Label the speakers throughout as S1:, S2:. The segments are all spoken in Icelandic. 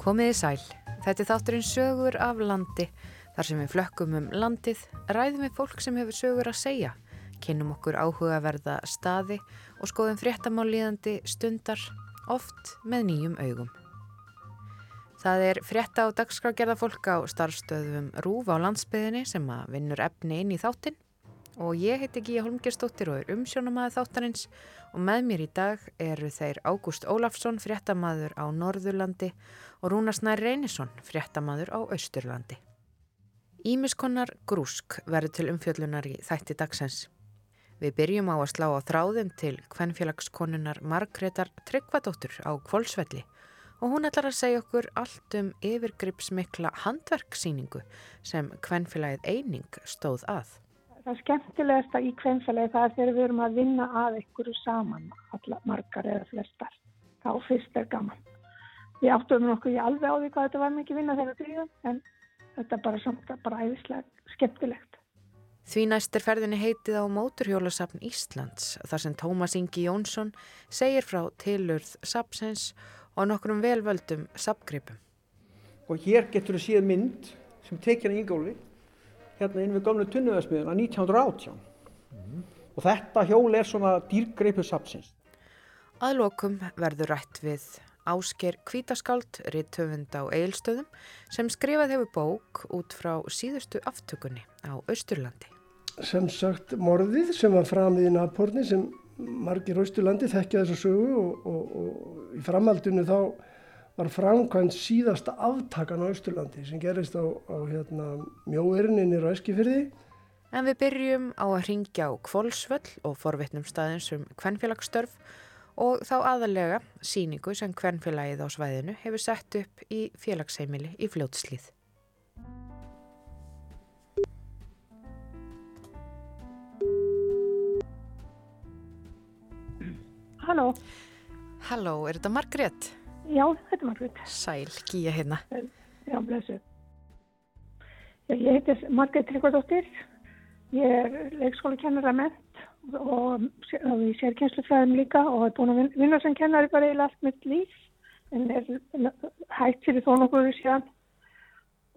S1: Komiði sæl. Þetta er þátturinn sögur af landi. Þar sem við flökkum um landið, ræðum við fólk sem hefur sögur að segja, kynum okkur áhugaverða staði og skoðum fréttamálíðandi stundar, oft með nýjum augum. Það er frétta á dagskrágerða fólk á starfstöðum Rúf á landsbyðinni sem að vinnur efni inn í þáttinn og ég heiti Gíja Holmgerstóttir og er umsjónamaður þáttarins og með mér í dag eru þeir Ágúst Ólafsson, fréttamaður á Norðurlandi og Rúnarsnær Reynisson, fréttamaður á Austurlandi. Ímiskonnar grúsk verður til umfjöllunar í þætti dagsens. Við byrjum á að slá á þráðin til kvennfélagskonunnar Margreðar Tryggvadóttur á Kvolsvelli og hún ætlar að segja okkur allt um yfirgripsmikla handverksýningu sem kvennfélagið eining stóð að
S2: það skemmtilegasta í kvennfélagi það er þegar við erum að vinna að einhverju saman, alla margar eða flestar. Þá fyrst er gaman. Við áttum nokkuð í alveg á því hvað þetta var mikið vinna þegar við gríðum, en þetta er bara samt að bara æðislega skemmtilegt.
S1: Því næstir ferðinni heitið á Móturhjólasafn Íslands, þar sem Tómas Ingi Jónsson segir frá tilurð sapsens og nokkrum velvöldum sapgripum.
S3: Og hér getur við síðan mynd sem tekja í Ingóli hérna inn við gamlu tunnuðarsmiðuna 1918 mm. og þetta hjól er svona dýrgreipu sapsins.
S1: Aðlokum verður rætt við Ásker Kvítaskáld, rittöfund á Eilstöðum sem skrifað hefur bók út frá síðustu aftökunni á Östurlandi.
S4: Sem sagt morðið sem var framið í Naporni sem margir Östurlandi þekkja þess að sögu og, og, og í framhaldinu þá var framkvæmt síðasta aftakan á Östurlandi sem gerist á, á hérna, mjóerinninni Ræskifyrði.
S1: En við byrjum á að ringja á Kvolsvöll og forvittnum staðin sem kvennfélagsstörf og þá aðalega síningu sem kvennfélagið á svæðinu hefur sett upp í félagsheimili í fljótslið.
S2: Halló.
S1: Halló, er þetta Margrét?
S2: Já, þetta er Margrét.
S1: Sæl, Gíja hérna.
S2: Já, blessu. Ég heiti Margrét Tryggvardóttir. Ég er leikskólakennara ment og, og ég sér kynslufræðum líka og hef búin að vinna sem kennari bara eiginlega allt mitt líf en er hægt fyrir þó nokkuður síðan.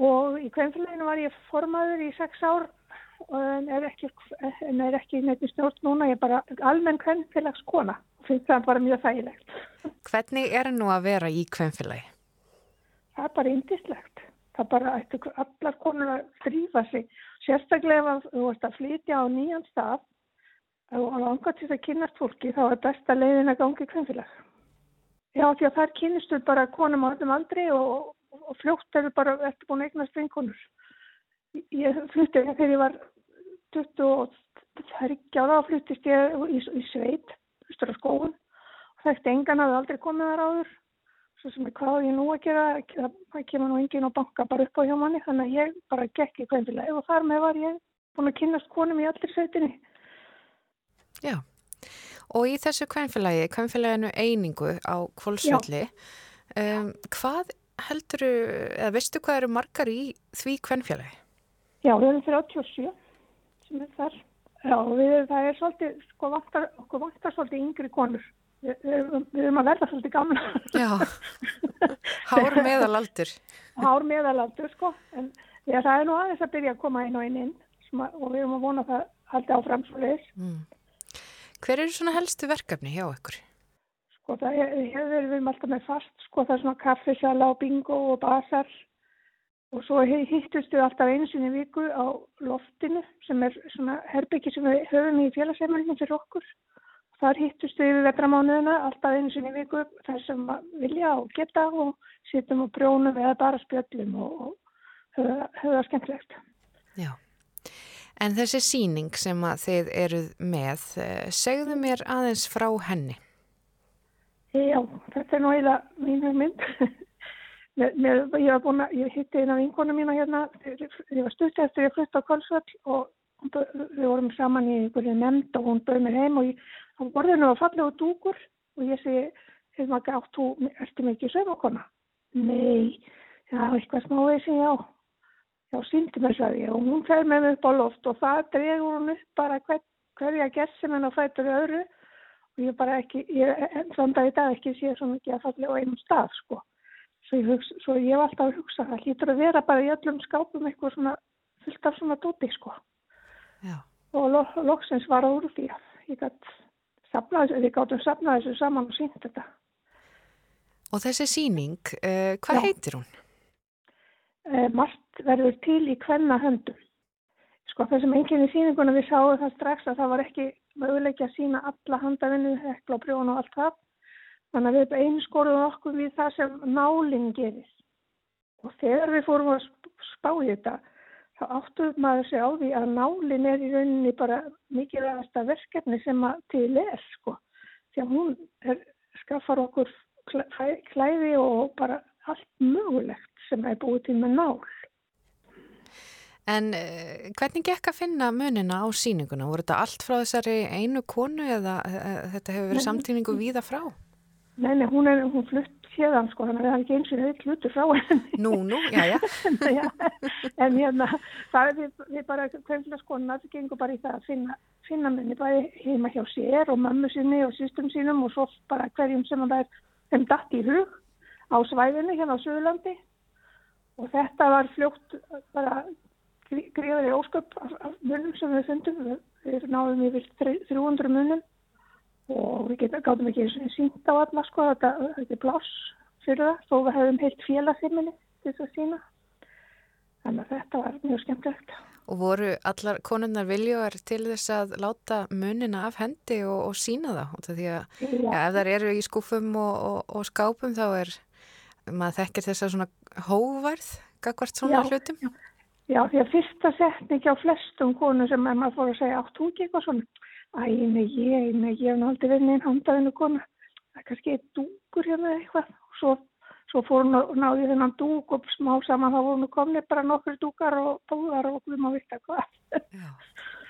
S2: Og í kvennfélaginu var ég formaður í sex ár en er ekki, ekki í stjórn núna. Ég er bara almenn kvennfélagskona og finnst það bara mjög þægilegt.
S1: Hvernig er nú að vera í kvennfélagi?
S2: Það er bara indislegt. Það er bara eftir allar konur að þrýfa sig. Sérstaklega ef þú ert að flytja á nýjan stað og langa til að kynast fólki þá er besta leiðin að gangi kvennfélag. Já því að þar kynistu bara konum á öllum aldri og, og, og fljótt eru bara eftir búin eignast vinkonur. Ég flytti þegar ég var 23 ára og flyttist ég í, í sveit, austur á skóun Þekkt engan hafði aldrei komið þar áður. Svo sem er hvað ég nú að gera, það kemur nú engin og banka bara upp á hjá manni. Þannig að ég bara gekk í kvænfélagi og þar með var ég búin að kynast konum í allir sveitinni.
S1: Já, og í þessu kvænfélagi, kvænfélaginu einingu á Kvolsvelli, um, hvað heldur, eða veistu hvað eru margar í því kvænfélagi?
S2: Já, við erum 37 sem er þar. Já, við, það er svolítið, sko, vantar, okkur vantar svolítið yngri konur. Við erum að verða svolítið gamla.
S1: Já, hár meðalaldur.
S2: Hár meðalaldur, sko. En já, það er nú aðeins að byrja að koma inn og inn inn og við erum að vona það haldi áfram svo leiðis. Mm.
S1: Hver eru svona helstu verkefni hjá ykkur?
S2: Sko, það er, við erum alltaf með fast, sko, það er svona kaffisala og bingo og basar og svo hittustu alltaf einu sinni viku á loftinu sem er svona herbyggi sem við höfum í félagsefnarinn fyrir okkur Þar hittustu yfir vetramánuðina alltaf einu sinni viku þar sem vilja og geta og sittum og brjónum eða bara spjöllum og höfða það skemmtilegt.
S1: Já, en þessi síning sem að þið eruð með, eh, segðu mér aðeins frá henni.
S2: Já, þetta er nú eiginlega mínu mynd. ég var búin að, ég hitti eina vinkonu mína hérna, ég var stutt eftir ég flytti á Kolsvall og við vorum saman í einhverju nefnd og hún bauð mér heim og ég á borðinu var fallega dúkur og ég segi, hefur maður ekki átt, þú ertu mikið sögmakona? Nei, já, eitthvað smá þessi, já. Já, síndi mér að ég og hún fer með mig upp á loft og það dregur hún upp bara hver, hverja gessin en að fæta við öðru og ég bara ekki, ég enn þann dag í dag ekki sé svo mikið að fallega á einum stað, sko. Svo ég, hugsa, svo ég hef alltaf að hugsa það hlýtur að vera bara í öllum skápum eitthvað svona fullt af svona dóti sko
S1: Já.
S2: og lo, loksins var það úr því að ég gætt sapnaði, við gáttum sapnaði þessu saman og sínt þetta
S1: Og þessi síning, uh, hvað
S2: Já.
S1: heitir hún?
S2: eh, margt verður til í hvenna höndum. Sko þessum einkenni sýninguna við sáum það strax að það var ekki möguleiki að sína alla handavinnu, hekla og prjón og allt það. Þannig að við einskoruðum okkur við það sem nálinn gerir. Og þegar við fórum að sp- spá í þetta, þá áttuðum maður sig á því að nálinn er í rauninni bara mikilvægasta verkefni sem að til er, sko. Því að hún er, skaffar okkur klæ- klæði og bara allt mögulegt sem er búið til með nál.
S1: En uh, hvernig gekk að finna munina á síninguna? Voru þetta allt frá þessari einu konu eða uh, þetta hefur verið samtíningu víða frá?
S2: Nei, nei, hún er hún flutt hérðan sko, þannig að það er ekki eins og heilt hlutur frá henni.
S1: Nú, nú, já, já.
S2: Já, en hérna, það er við, við bara kveimslaskonar gengur bara í það að finna, finna minni bæði heima hjá sér og mömmu sinni og sýstum sínum og svo bara hverjum sem það er þeim datt í hug á svæðinu hérna á Suðurlandi og þetta var fljótt bara gríðari ósköp af, munum sem við fundum. Við, náðum yfir þri- 300 munum og við getum, gátum ekki sínt á alla sko, þetta, er pláss fyrir það, þó við hefum heilt félagsheimili til þess að sína. Þannig að þetta var mjög skemmtilegt.
S1: Og voru allar konunnar viljóar til þess að láta munina af hendi og, og sína það? Af Því að
S2: Já,
S1: ja, ef þær eru í skúfum og, og, og skápum þá er, maður þekkir þess að svona hóvarð, gagvart svona
S2: Já,
S1: hlutum?
S2: já, því að fyrsta setning á flestum konum sem maður fór að segja átt þú ekki eitthvað svona. Æ, nei, ég, nei, ég hef aldrei verið neinn handafinu kona. Það er kannski eitt dúkur hérna eitthvað. Svo, svo fór hún og náði þennan dúk og smá saman þá voru nú komnið bara nokkur dúkar og búðar og við má vita hvað.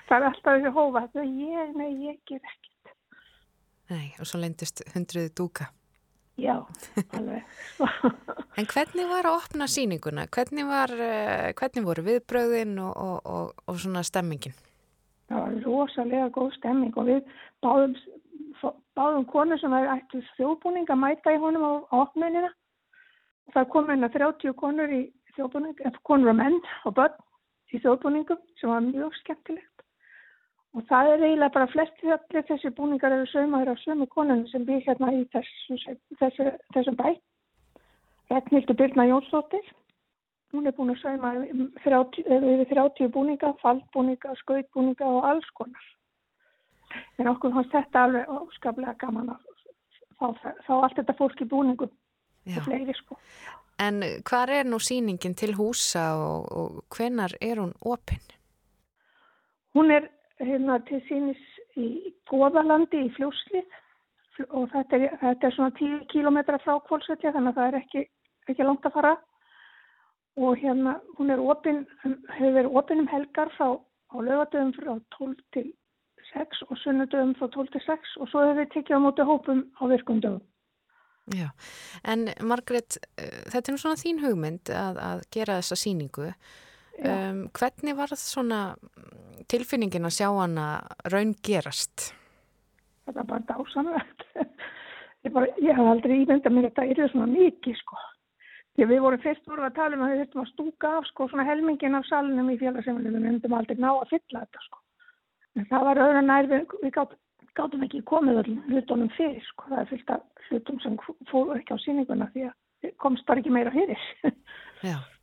S2: Það er alltaf þessi hófa. Það ég, nei, ég ger ekkert.
S1: Nei, og svo lendist hundruði dúka.
S2: Já, alveg.
S1: En hvernig var að opna síninguna? Hvernig, var, uh, hvernig voru viðbröðin og, og, og, og svona stemmingin?
S2: Það var rosalega góð stemming og við báðum, báðum konur sem hefði ættu þjóðbúning að mæta í honum á, á opnunina. Það kom hérna 30 konur í þjóðbúning, eða konur og menn og börn í þjóðbúningum sem var mjög skemmtilegt. Og það er eiginlega bara flesti allir þessi búningar eru saumaður af sömu konunum sem við hérna í þessu, þessu, þessum bæ. Regnhildur Birna Jónsdóttir. Hún er búin að sauma um 30 yfir 30 búninga, faldbúninga, skautbúninga og alls konar. En okkur fannst þetta alveg óskaplega gaman að fá, fá allt þetta fólk í búningum og fleiri sko.
S1: En hvar er nú síningin til húsa og, og hvenar er hún opinn?
S2: Hún er hérna til sínis í Góðalandi í Fljóslið og þetta er, þetta er svona 10 kilometra frá Kvolsvelli þannig að það er ekki, ekki langt að fara. Og hérna hún er opinn, hefur verið opinn um helgar frá á lögadöfum frá 12 til 6 og sunnudöfum frá 12 til 6 og svo hefur við tekið á móti hópum á virkum dögum.
S1: Já, en Margrét, uh, þetta er nú svona þín hugmynd að, að gera þessa síningu. Um, hvernig var það svona tilfinningin að sjá hana raun gerast?
S2: Þetta er bara dásamlegt. Ég, bara, ég hef aldrei ímyndað mér að þetta er svona mikið sko. Því við vorum fyrst voru að tala um að við þurftum að stúka af sko svona helmingin af salunum í félagsefninu við myndum aldrei ná að fylla þetta sko. En það var öðru nær við, við gátum, gátum ekki komið öllum hlutunum fyrir sko. Það er fyllt af hlutum sem fóru ekki á síninguna því að komst bara ekki meira fyrir.
S1: Já,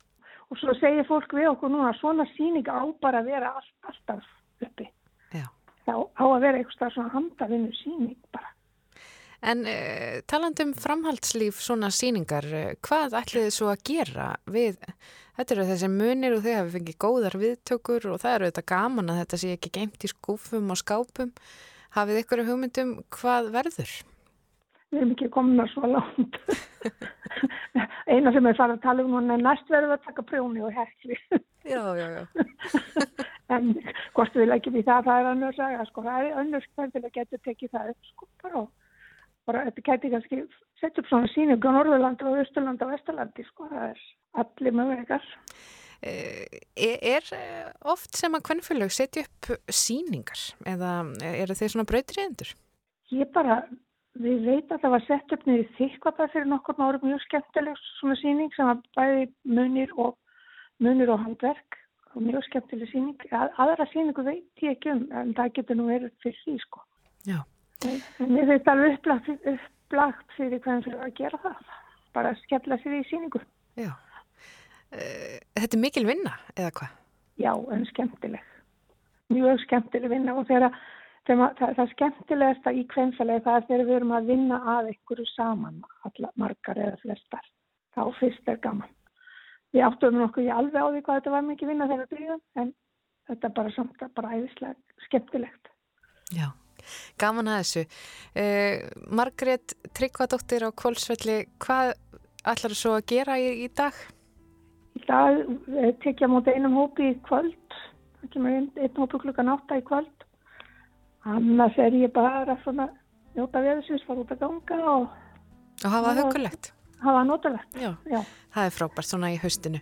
S2: Og svo segir fólk við okkur núna að svona síning á bara að vera all, alltaf uppi.
S1: já.
S2: Það á að vera eitthvað svona handavinnu síning bara.
S1: En uh, talandi um framhaldslíf svona síningar, uh, hvað ætlið þið svo að gera við, þetta eru þessi munir og þið hafi fengið góðar viðtökur og það eru þetta gaman að þetta sé ekki geimt í skúfum og skápum. Hafið ykkur hugmyndum hvað verður?
S2: Við erum ekki komin að svo langt. Eina sem er farið að tala um hún er næst verður að taka prjóni og hekli.
S1: Já, já, já.
S2: en hvort við leggjum í það, það er önnur saga, sko. Það er önnur hvernig að getur tekið það upp, sko. Bara, bara þetta getur kannski sett upp svona síningu á Norðurlandi og Östurlandi og Vesturlandi, sko. Það er allir möguleikar.
S1: Eh, Er, er eh, oft sem að kvennfélög setja upp síningar eða eru þeir svona brautriðendur?
S2: Ég bara við veit að það var sett upp niður þykvapar fyrir nokkur árum mjög skemmtileg svona síning sem var bæði munir og munir og handverk og mjög skemmtileg síning. Að, aðra síningu veit ég ekki um en það getur nú verið fyrir því sko.
S1: Já.
S2: Ég veit alveg upplagt, upplagt fyrir hvernig fyrir að gera það. Bara að skemmla sér í síningu.
S1: Já. Uh, þetta er mikil vinna eða hvað?
S2: Já, en skemmtileg. Mjög skemmtileg vinna og þegar það, það, það skemmtilegasta í kvensalegi það er þegar við erum að vinna að einhverju saman, alla margar eða flestar. Þá fyrst er gaman. Við áttum nokkuð í alveg á því hvað þetta var mikið vinna þegar við byrjum en þetta er bara samt að bara æðislega skemmtilegt.
S1: Já, gaman að þessu. Uh, Margrét Tryggvadóttir á Kvolsvelli, hvað ætlar þú svo að gera í, í dag?
S2: Í dag eh, tekja móti einum hópi í kvöld. Það kemur einn, einn hópi klukkan átta í kvöld. Annars er ég bara svona njóta veðsins, fara út að ganga og...
S1: Og hafa það hugulegt.
S2: Hafa það notalegt,
S1: já.
S2: já.
S1: Það er frábært svona í haustinu.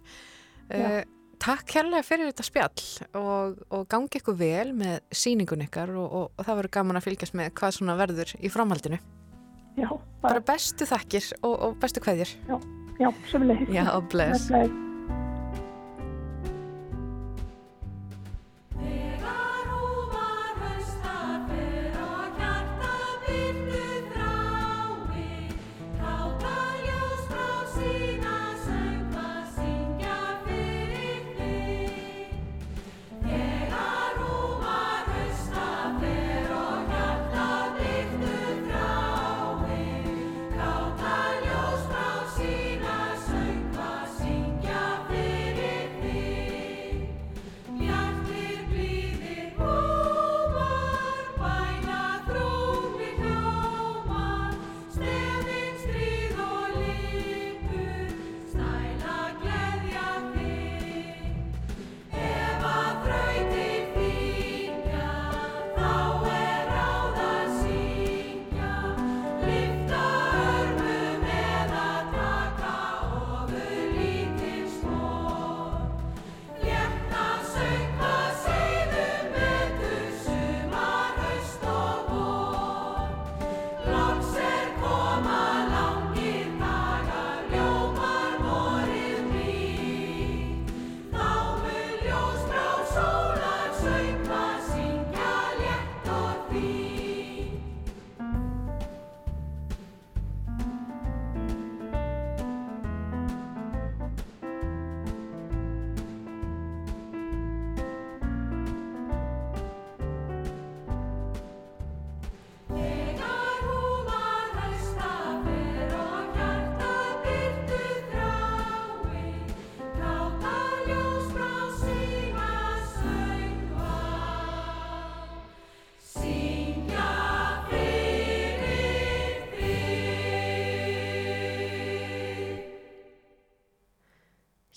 S1: Uh, takk hérlega fyrir þetta spjall og, og gangi ykkur vel með síningun ykkar og, og, og það verður gaman að fylgjast með hvað svona verður í framhaldinu.
S2: Já.
S1: Bara, bara bestu þakkir og bestu hverjir.
S2: Já, já, semlega.
S1: Já, bless.
S2: bless.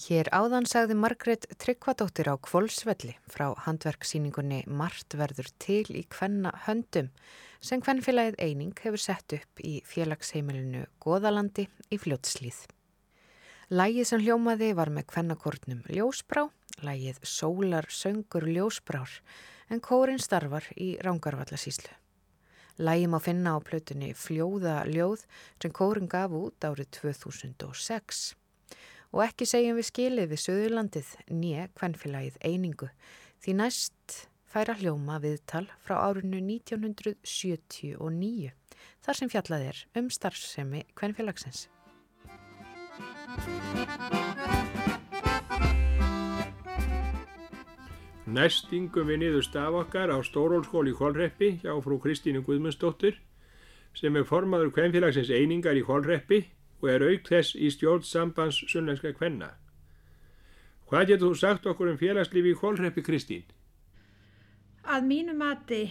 S1: Hér áðan sagði Margret Tryggvadóttir á Kvolsvelli frá handverksýningunni Mart verður til í kvenna höndum sem kvennfélagið Eining hefur sett upp í félagsheimilinu Goðalandi í fljótslýð. Lægið sem hljómaði var með kvennakortnum Ljósbrá, lægið Sólar söngur Ljósbrár en kórin starfar í Rángarvallasíslu. Lægi má finna á plötunni Fljóða ljóð sem kórin gaf út árið 2006 og ekki segjum við skilið við Suðurlandið nýja kvennfélagið einingu því næst færa hljóma viðtal frá árinu 1979 þar sem fjallað er um starfsemi kvennfélagsins.
S5: Næstingum við niður staf okkar á Stórólskóli í Kólreppi hjá frú Kristínu Guðmundsdóttir sem er formaður kvennfélagsins einingar í Kólreppi og er aukt þess í stjórn sambands sunnlenska kvenna. Hvað getur þú sagt okkur um félagslífi í Kólreppi, Kristín?
S6: Að mínu mati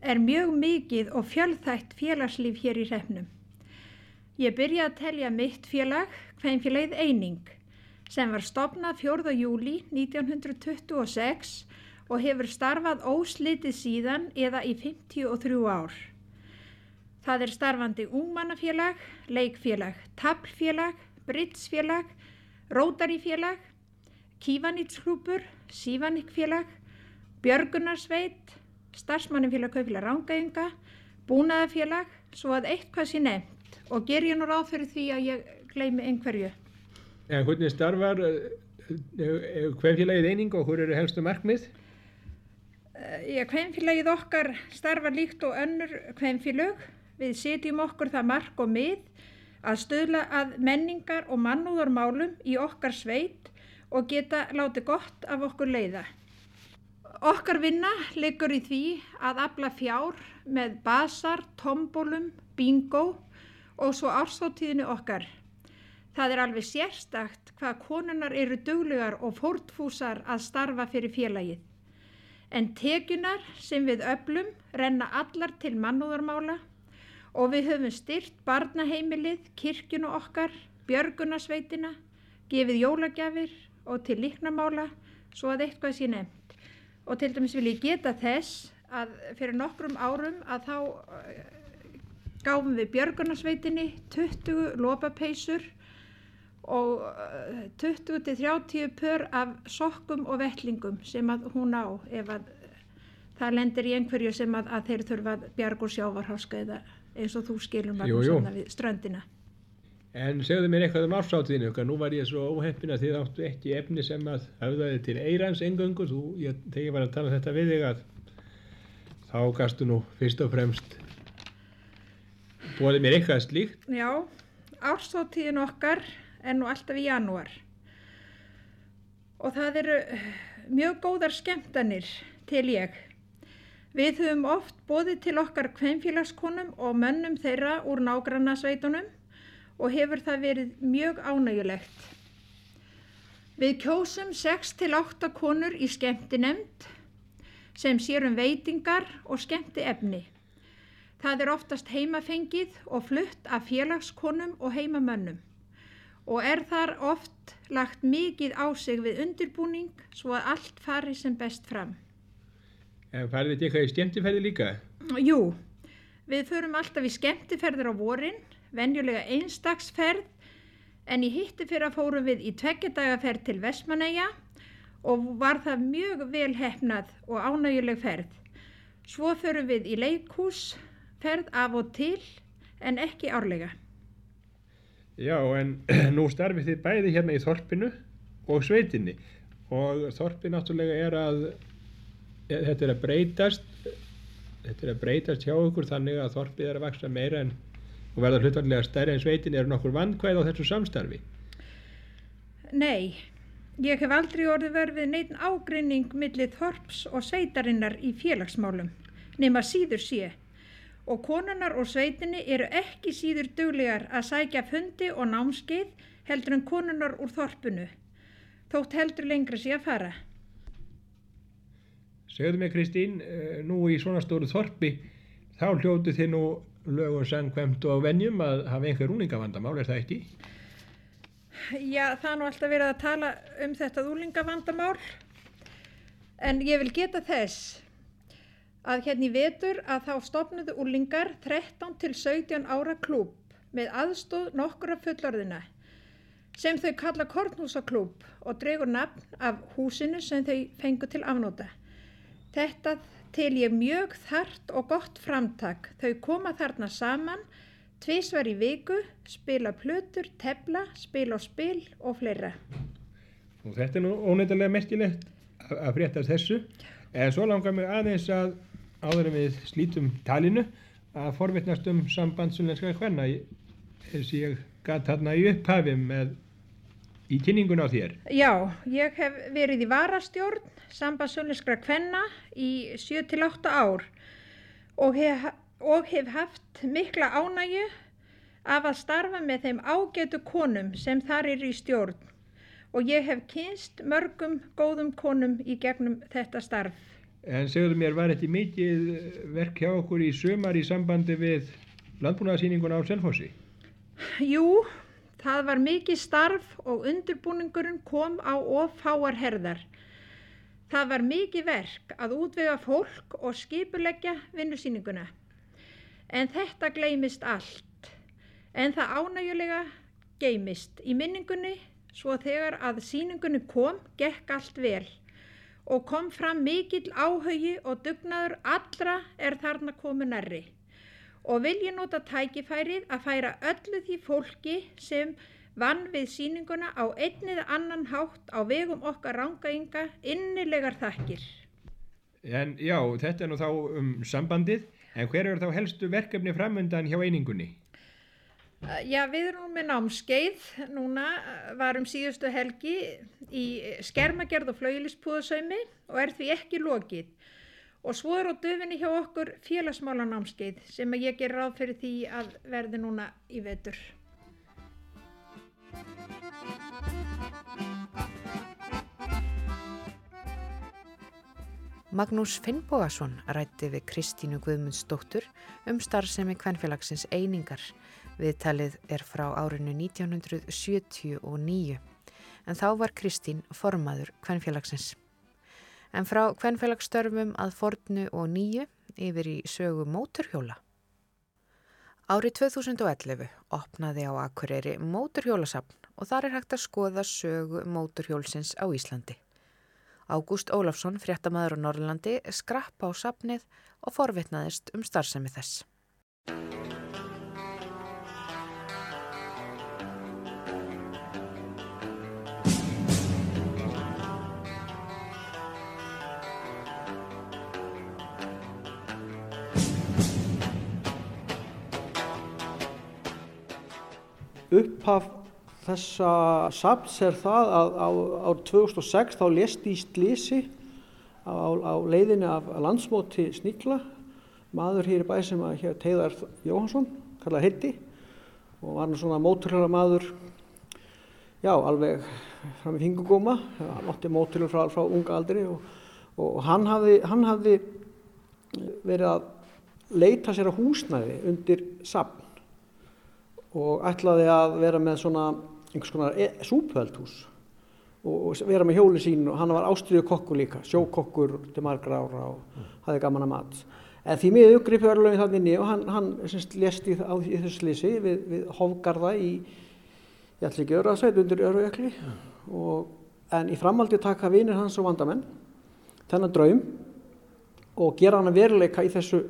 S6: er mjög mikið og fjölþætt félagslíf hér í hrefnum. Ég byrja að telja mitt félag, hveinfélagið Eining, sem var stopnað 4. júli 1926 og hefur starfað óslitið síðan eða í 53 ár. Það er starfandi ungmannafélag, leikfélag, tablfélag, britsfélag, rótarífélag, kívanitsklúpur, sívanikfélag, björgunarsveit, starfsmannifélag kaupfélag rángæðinga, búnaðafélag svo að eitthvað sé nefnt og ger ég nú ráð fyrir því að ég gleymi einhverju.
S5: En hvernig starfar hvernfélagið eining og hver eru helstu markmið?
S6: Hvernfélagið okkar starfar líkt og önnur hvernfélag. Við setjum okkur það mark og mið að stöðla að menningar og mannúðarmálum í okkar sveit og geta látið gott af okkur leiða. Okkar vinna liggur í því að afla fjár með basar, tombólum, bingo og svo ársáttíðinu okkar. Það er alveg sérstakt hvað konunar eru duglegar og fórtfúsar að starfa fyrir félagið. En tekjunar sem við öflum renna allar til mannúðarmála og við höfum styrt barnaheimilið, kirkjunu okkar, björgunasveitina, gefið jólagjafir og til líknamála svo að eitthvað sé nefnt. Og til dæmis vil ég geta þess að fyrir nokkrum árum að þá gáfum við björgunasveitinni 20 lopapeysur og 20-30 pör af sokkum og vettlingum sem að hún á ef að það lendir í einhverju sem að, að þeir þurfa bjarg og sjávarháska eða eins og þú skilum að svona við ströndina.
S5: En segðu mér eitthvað um ársáttíðinu, nú var ég svo óheppin að þið áttu ekki efni sem að hafðaði til eirans engöngu, þú, ég, þegar ég var að tala þetta við þig að þá gastu nú fyrst og fremst bóðið mér eitthvað slíkt.
S6: Já, ársáttíðin okkar er nú alltaf í janúar og það eru mjög góðar skemmtanir til ég. Við höfum oft bóðið til okkar kveinfélagskonum og mönnum þeirra úr nágrannasveitunum og hefur það verið mjög ánægulegt. Við kjósum 6-8 konur í skemmtinemnd sem sér um veitingar og skemmti efni. Það er oftast heimafengið og flutt af félagskonum og heimamönnum og er þar oft lagt mikið á sig við undirbúning svo að allt fari sem best fram.
S5: En farið þetta eitthvað í skemmtiferði líka?
S6: Jú, við förum alltaf í skemmtiferðir á vorin, venjulega einstagsferð, en í hitti fyrir að fórum við í tveggjadagaferð til Vestmanæja og var það mjög vel hefnað og ánæguleg ferð. Svo förum við í leikhúsferð af og til, en ekki árlega.
S5: Já, en nú starfið þið bæði hérna í Þorpinu og Sveitinni og Þorpi náttúrulega er að, þetta er að breytast, þetta er að breytast hjá okkur þannig að Þorpið er að vaksa meira en, og verða hlutvarlega stærri en Sveitinni er nokkur vandkvæð á þessu samstarfi.
S6: Nei, ég hef aldrei orðið verfið neitt ágrinning millir Þorps og Sveitarinnar í félagsmálum, nema síður sé og konunar og sveitinni eru ekki síður duglegar að sækja fundi og námskeið heldur en konunar úr þorpunu, þótt heldur lengra sé að fara.
S5: Segðu mig Kristín, nú í svona stóru þorpi, þá hljótu þið nú lög og sangkvæmt og venjum að hafa einhver úlingavandamál, er það ekki?
S6: Já, það er nú alltaf verið að tala um þetta úlingavandamál, en ég vil geta þess að hérna í vetur að þá stopnuðu úlingar 13 til 17 ára klúb með aðstóð nokkura fullorðina sem þau kalla Kornhúsaklúb og dregur nafn af húsinu sem þau fengu til afnóta. Þetta til ég mjög þart og gott framtak. Þau koma þarna saman, tvísvar í viku, spila plötur, tefla, spila og spil og fleira.
S5: Og þetta er nú óneittalega merkilegt að fréttast þessu. En svo langar mig aðeins að áður við slítum talinu að forvittnast um sambandsunlenska hvenna eins og ég gæt þarna í upphafi með í kynningun á þér.
S6: Já, ég hef verið í varastjórn sambandsunlenskra hvenna í 7-8 ár og hef, og hef haft mikla ánægju af að starfa með þeim ágætu konum sem þar eru í stjórn og ég hef kynst mörgum góðum konum í gegnum þetta starf.
S5: En segðu mér, var þetta mikið verk hjá okkur í sömar í sambandi við landbúnaðarsýninguna á Selfossi?
S6: Jú, það var mikið starf og undirbúningurinn kom á ofháar herðar. Það var mikið verk að útvega fólk og skipuleggja vinnusýninguna. En þetta gleymist allt. En það ánægulega geymist í minningunni svo þegar að sýningunni kom, gekk allt vel og kom fram mikill áhugi og dugnaður allra er þarna komu nærri. og vil ég nota tækifærið að færa öllu því fólki sem vann við síninguna á einnið annan hátt á vegum okkar rángainga innilegar þakkir.
S5: En já, þetta er nú þá um sambandið, en hver eru þá helstu verkefni framöndan hjá einingunni?
S6: Uh, Já, við erum með námskeið núna, uh, varum síðustu helgi í skermagerð og flauilispúðasaumi og er því ekki lokið. Og svo er á döfinni hjá okkur félagsmála námskeið sem ég ger ráð fyrir því að verði núna í vetur.
S1: Magnús Finnbogason rætti við Kristínu Guðmundsdóttur um starfsemi kvenfélagsins einingar. Viðtalið er frá árinu 1979 en þá var Kristín formaður kvenfélagsins. En frá kvenfélagsstörfum að fornu og nýju yfir í sögu móturhjóla. Árið 2011 opnaði á Akureyri móturhjólasafn og þar er hægt að skoða sögu móturhjólsins á Íslandi. Ágúst Ólafsson, fréttamaður á Norrlandi, skrappa á safnið og forvitnaðist um starfsemi þess.
S3: Upphaf þessa safns er það að á, á 2006 þá lést í slísi á, á leiðinni af landsmóti Sníkla maður hér í bæ sem að hér Teiðar Jóhansson, kallar Hitti og var nú svona móturhjóla maður já, alveg fram í fingugóma, hann átti móturhjóla frá, frá unga aldri og, og hann hafði, hann hafði verið að leita sér að húsnæði undir safn og ætlaði að vera með svona einhvers konar e súpöldhús og, vera með hjóli sín og hann var ástriðu kokkur líka, sjókokkur til margra ára og mm. hafði gaman að mat. En því miður uppgripi örlöfið þannig inni og hann, hann semst, lést í, á, í þessu slísi við, við Hofgarða í, ég ætla ekki öru að segja, undir örujökli mm. en í framaldi taka vinir hans og vandamenn þennan draum og gera hann að veruleika í þessu,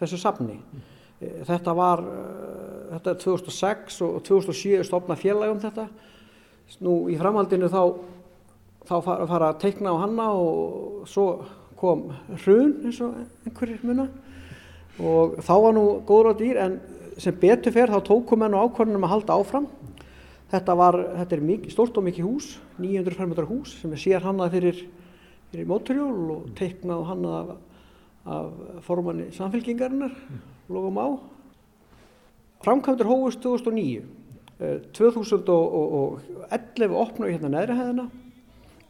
S3: þessu safni. Mm. Þetta var þetta er 2006 og 2007 stopna félagum þetta. Nú í framhaldinu þá, þá fara, fara að teikna á hanna og svo kom hrun eins og einhverjir muna og þá var nú góður á dýr en sem betur fer þá tókum hennu ákvörnum að halda áfram. Þetta, var, þetta er mikið, stórt og mikið hús, 900 fermetrar hús sem er sér hannað fyrir, fyrir móturjól og teiknað hannað af, af formanni samfélkingarinnar, lofum á. Framkvæmdur hófust 2009. 2011 opnum við hérna neðri hæðina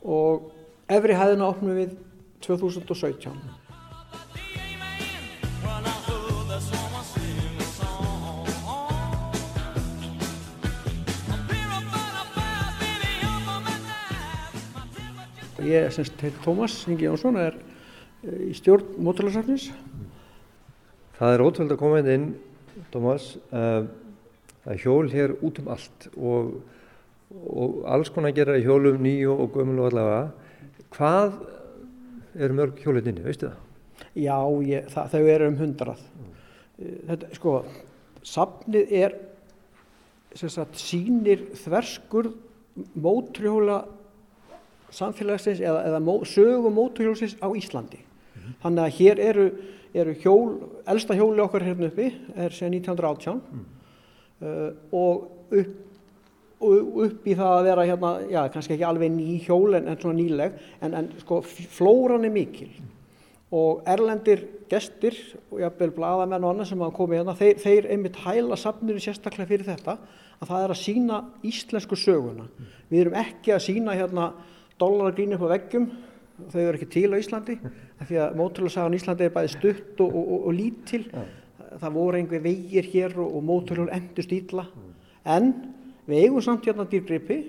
S3: og efri hæðina opnum við 2017. Ég semst heit Tómas Ingi Jónsson er í stjórn mótalarsafnis.
S7: Það er ótrúlega að koma inn, Tómas, uh, það er hjól hér út um allt og, og alls konar gera í hjólum nýju og gömul og allavega. Hvað eru mörg hjólinn inni, veistu það?
S3: Já, ég, það, þau eru um hundrað. Þetta, sko, safnið er, sagt, sínir þverskur mótrhjóla samfélagsins eða, eða sögu móturhjólsins á Íslandi. Mm -hmm. Þannig að hér eru, eru hjól, elsta hjóli okkar hérna uppi er sér 1918 mm. uh, og upp, upp í það að vera hérna, já kannski ekki alveg ný hjól en, en svona nýleg, en, en sko flóran er mikil mm. og erlendir gestir og jafnvel bladamenn og annað sem hafa komið hérna, þeir, þeir einmitt hæla safnir sérstaklega fyrir þetta að það er að sína íslensku söguna. Við erum ekki að sína hérna dollargrín upp á veggjum, þau eru ekki til á Íslandi því að móturhjólsagan í Íslandi er bæði stutt og, og, og, og lítil. Ja. það voru einhver vegir hér og móturhjól endur stíla en við eigum samt hérna dýrgripi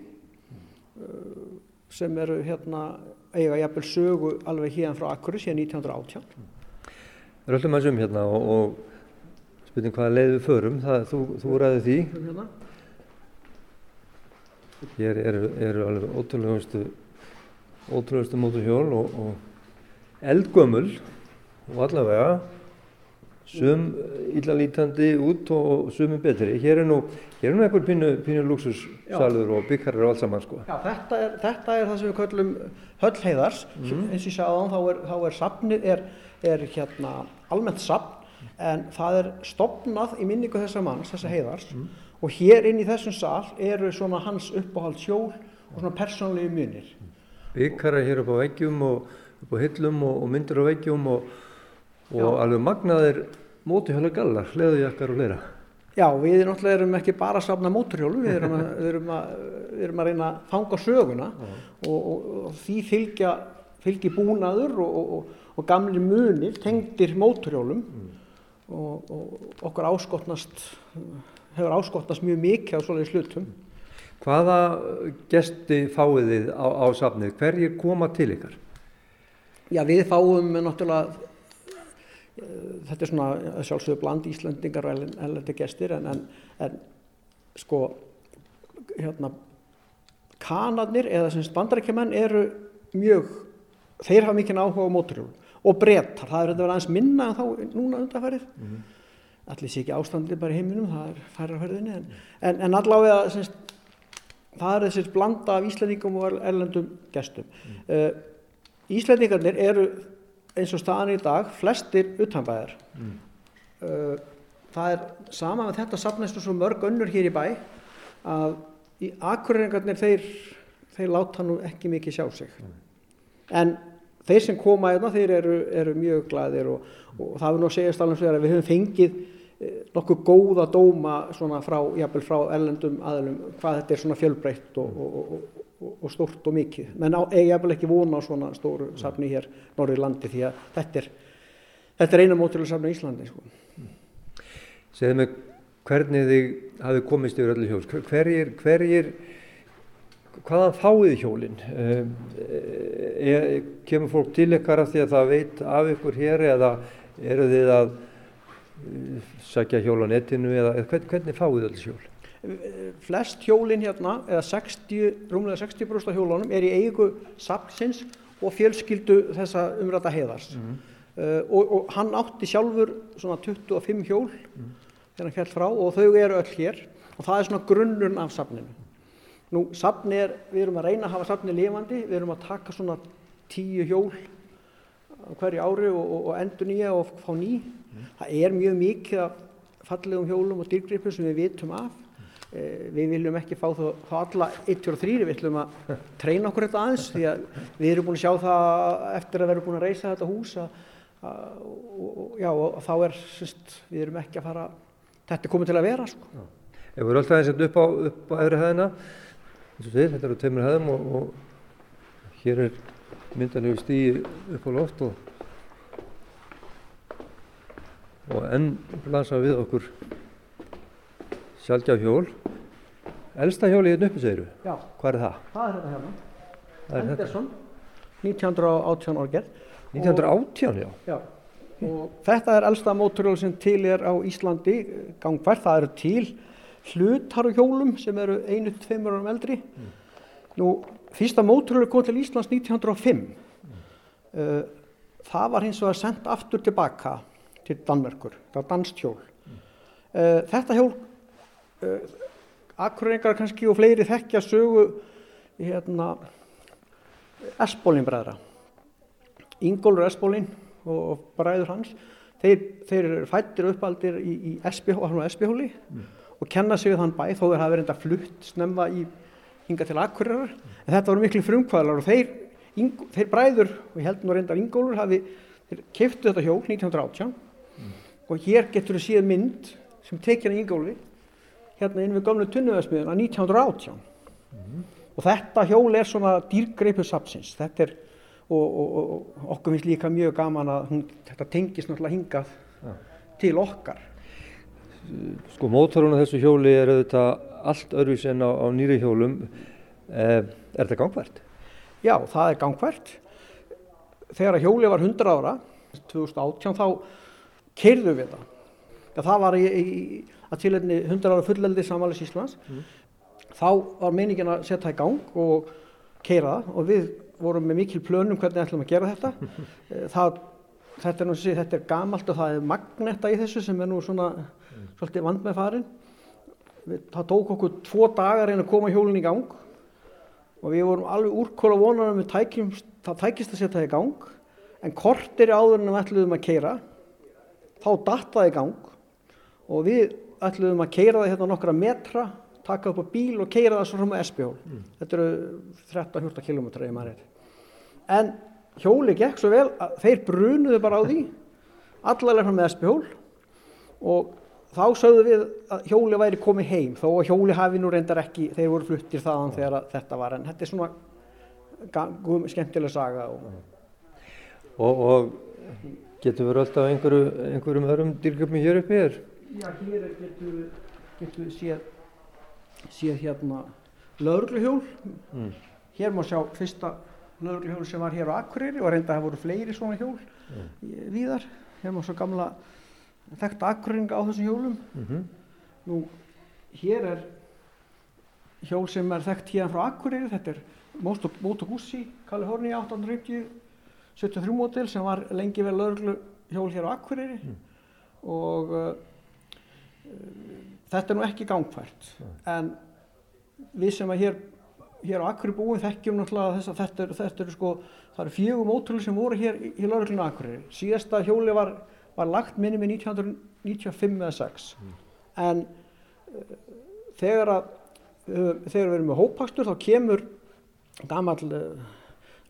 S3: sem eru hérna eiga jafnvel sögu alveg hérna frá Akkuris síðan 1918
S7: Það er alltaf maður sem hérna og spurning hvaða leið við förum. Það, þú, þú ræði því. Hérna. hér eru er alveg ótrúlegustu ótrúlegustu móturhjól og, og eldgömmul og allavega sum illalítandi út og sumum betri. Hér er nú, hér er nú einhver pínu, pínu luxussalur og byggharrar og allt saman sko.
S3: Já, þetta er, þetta er það sem við kallum höll heiðars, eins og ég sagði á þá er, þá er safnið, er, er hérna almennt safn, en það er stopnað í minningu þessa manns, þessa heiðars, og hér inn í þessum sal eru svona hans uppáhald sjól og svona persónlegu munir.
S7: Byggharrar hér upp á veggjum og upp á hillum og, og myndir á veggjum og, og alveg magnaðir mótihjóla gallar, leðujakkar og fleira.
S3: Já, við náttúrulega erum ekki bara að safna móturhjólu, við erum að, við erum að, við erum að reyna að fanga söguna og, og, því fylgja, fylgji búnaður og, og gamli munir tengdir móturhjólum og okkur áskotnast, hefur áskotnast mjög mikið á svoleiðis hlutum.
S7: Hvaða gesti fáið þið á, á safnið? Hverjir koma til ykkar?
S3: Já, við fáum náttúrulega, eh, þetta er svona sjálfsögur bland Íslandingar og ellendi gestir en, en, en sko, hérna, kanadnir eða sem bandarækjumenn eru mjög, þeir hafa mikið áhuga á móturhjólum og brettar, það er þetta verið aðeins minna en þá núna undanfærið. Mm -hmm. Allir sé ekki ástandið bara í heiminum, það er færarferðinni en, en, en allavega semst, það er þessir blanda af Íslandingum og erlendum gestum. Mm. Uh, Íslandingarnir eru eins og staðan í dag flestir utanbæðar. Mm. Uh, það er sama með þetta safnæstu svo mörg önnur hér í bæ að í akkurrengarnir þeir, þeir láta nú ekki mikið sjá sig. Mm. En þeir sem koma einna þeir eru, eru mjög glæðir og, og það er nú að segja stálum að við höfum fengið nokkuð góða dóma frá, jafnvel, frá ellendum aðlum hvað þetta er svona fjölbreytt og, og, og, og stórt og mikið. Menn eigi jafnvel ekki vona á svona stóru safni hér norður í landi því að þetta er, þetta er eina mótilega safni í Íslandi. Sko.
S7: Segðu mig hvernig þið hafið komist yfir öllu hjól. Hverjir, hverjir, hvaðan fáið hjólinn? E, kemur fólk til ykkar af því að það veit af ykkur hér eða eru þið að sækja hjól á netinu eða hvern, hvernig fáið alls hjól?
S3: Flest hjólinn hérna, eða 60, rúmlega 60% af hjólunum er í eigu sapsins og fjölskyldu þessa umræta heiðars. Mm. Uh, og, og hann átti sjálfur svona 25 hjól mm. þegar hann held frá og þau eru öll hér og það er svona grunnurinn af sapninu. Nú, sapni er, við erum að reyna að hafa sapni lifandi, við erum að taka svona tíu hjól hverju ári og, og, og endur nýja og fá ný. Mm. Það er mjög mikið af fallegum hjólum og dýrgripum sem við vitum af. Mm. Eh, við viljum ekki fá þá, þá alla 1 og 3, við viljum að treyna okkur þetta aðeins því að við erum búin að sjá það eftir að vera búin að reysa þetta hús að, að, og, já, og þá er, syst, við erum ekki að fara, þetta er komið til að vera. Sko.
S7: Ef við erum alltaf eins og upp á, á öðru þið, þetta eru tveimur hæðum og, og hér er myndanlegu stíi upp á loft og, og enn blasa við okkur sjálfgjaf hjól. Elsta hjóli hérna uppi segiru?
S3: Já.
S7: Hvað er það?
S3: Það er þetta hérna. Henderson, 1918 ára gerð.
S7: 1918, já.
S3: Já. Og þetta er elsta móturhjól sem til er á Íslandi gangvært. Það eru til hlutaruhjólum sem eru einu, tveimur árum eldri. Mm. Nú, fyrsta móturhjól kom til Íslands 1905. Mm. Uh, það var hins vegar sendt aftur tilbaka til Danmerkur. Það var danstjól. Mm. Uh, þetta hjól, uh, akkurengar kannski og fleiri þekkja sögu hérna, Esbólin bræðra. Ingólfur Esbólin og bræður hans, þeir, þeir fættir uppaldir í, í Esbihóli mm. og kenna sig við þann bæ þó þeir hafa verið enda flutt snemma í hinga til Akureyrar en þetta voru miklu frumkvæðlar og þeir, þeir bræður og ég held nú reyndar Ingólfur hafi, keftu þetta hjól 1918 mm. og hér getur við síðan mynd sem tekja hann Ingólfi hérna inn við gamlu tunnuðarsmiðuna 1918 mm. og þetta hjól er svona dýrgreipu sapsins þetta er og, og, og okkur finnst líka mjög gaman að hún, þetta tengist náttúrulega hingað ja. til okkar
S7: Sko mótorun á þessu hjóli er auðvitað allt öðruvis en á, á nýri hjólum eh, er þetta gangvært?
S3: Já, það er gangvært þegar hjóli var 100 ára 2018 þá keirðu við það Já, það var í, í að tilhengni 100 ára fulleldi samanlega Íslands mm. þá var meiningin að setja það í gang og keira það og við vorum með mikil plönum hvernig ætlum að gera þetta það þetta er, þetta er gamalt og það er magnetta í þessu sem er nú svona mm. svolítið vand með farin. Það tók okkur tvo dagar einn að koma hjólinn í gang og við vorum alveg úrkóla vonar að það tækist að setja það í gang. En kortir áður en við ætluðum að keira þá datt það í gang og við ætluðum að keira það hérna nokkra metra taka upp á bíl og keira það svo fram á SB-hól mm. þetta eru 13-14 km í maður en hjóli gekk svo vel að þeir brunuðu bara á því allarlega fram með SB-hól og þá sögðu við að hjóli væri komið heim þó að hjóli hafi nú reyndar ekki þeir voru fluttir þaðan mm. þegar þetta var en þetta er svona skemmtilega saga og,
S7: og, og getur við alltaf einhverju, einhverjum öðrum dýrgjöfum hér uppi hér?
S3: Já, hér getur við séð séð hérna laurugluhjól mm. hér má sjá fyrsta laurugluhjól sem var hér á Akureyri og reynda að það voru fleiri svona hjól mm. víðar hér má svo gamla þekkta Akureyringa á þessum hjólum. Mm -hmm. nú hér er hjól sem er þekkt hérna frá Akureyri. Þetta er Moto Guzzi California 850 73 mótil sem var lengi vel laurugluhjól hér á Akureyri. Mm. og uh, þetta er nú ekki gangfært. En við sem að hér, hér á Akkur búin þekkjum náttúrulega þess að þetta eru, þetta eru sko, það eru fjögum ótrúlega sem voru hér í, laurugluna Akkur síðasta hjóli var, var lagt minni með 1995 eða 6 mm. en uh, þegar að uh, þegar við erum með hópakstur þá kemur gammal uh,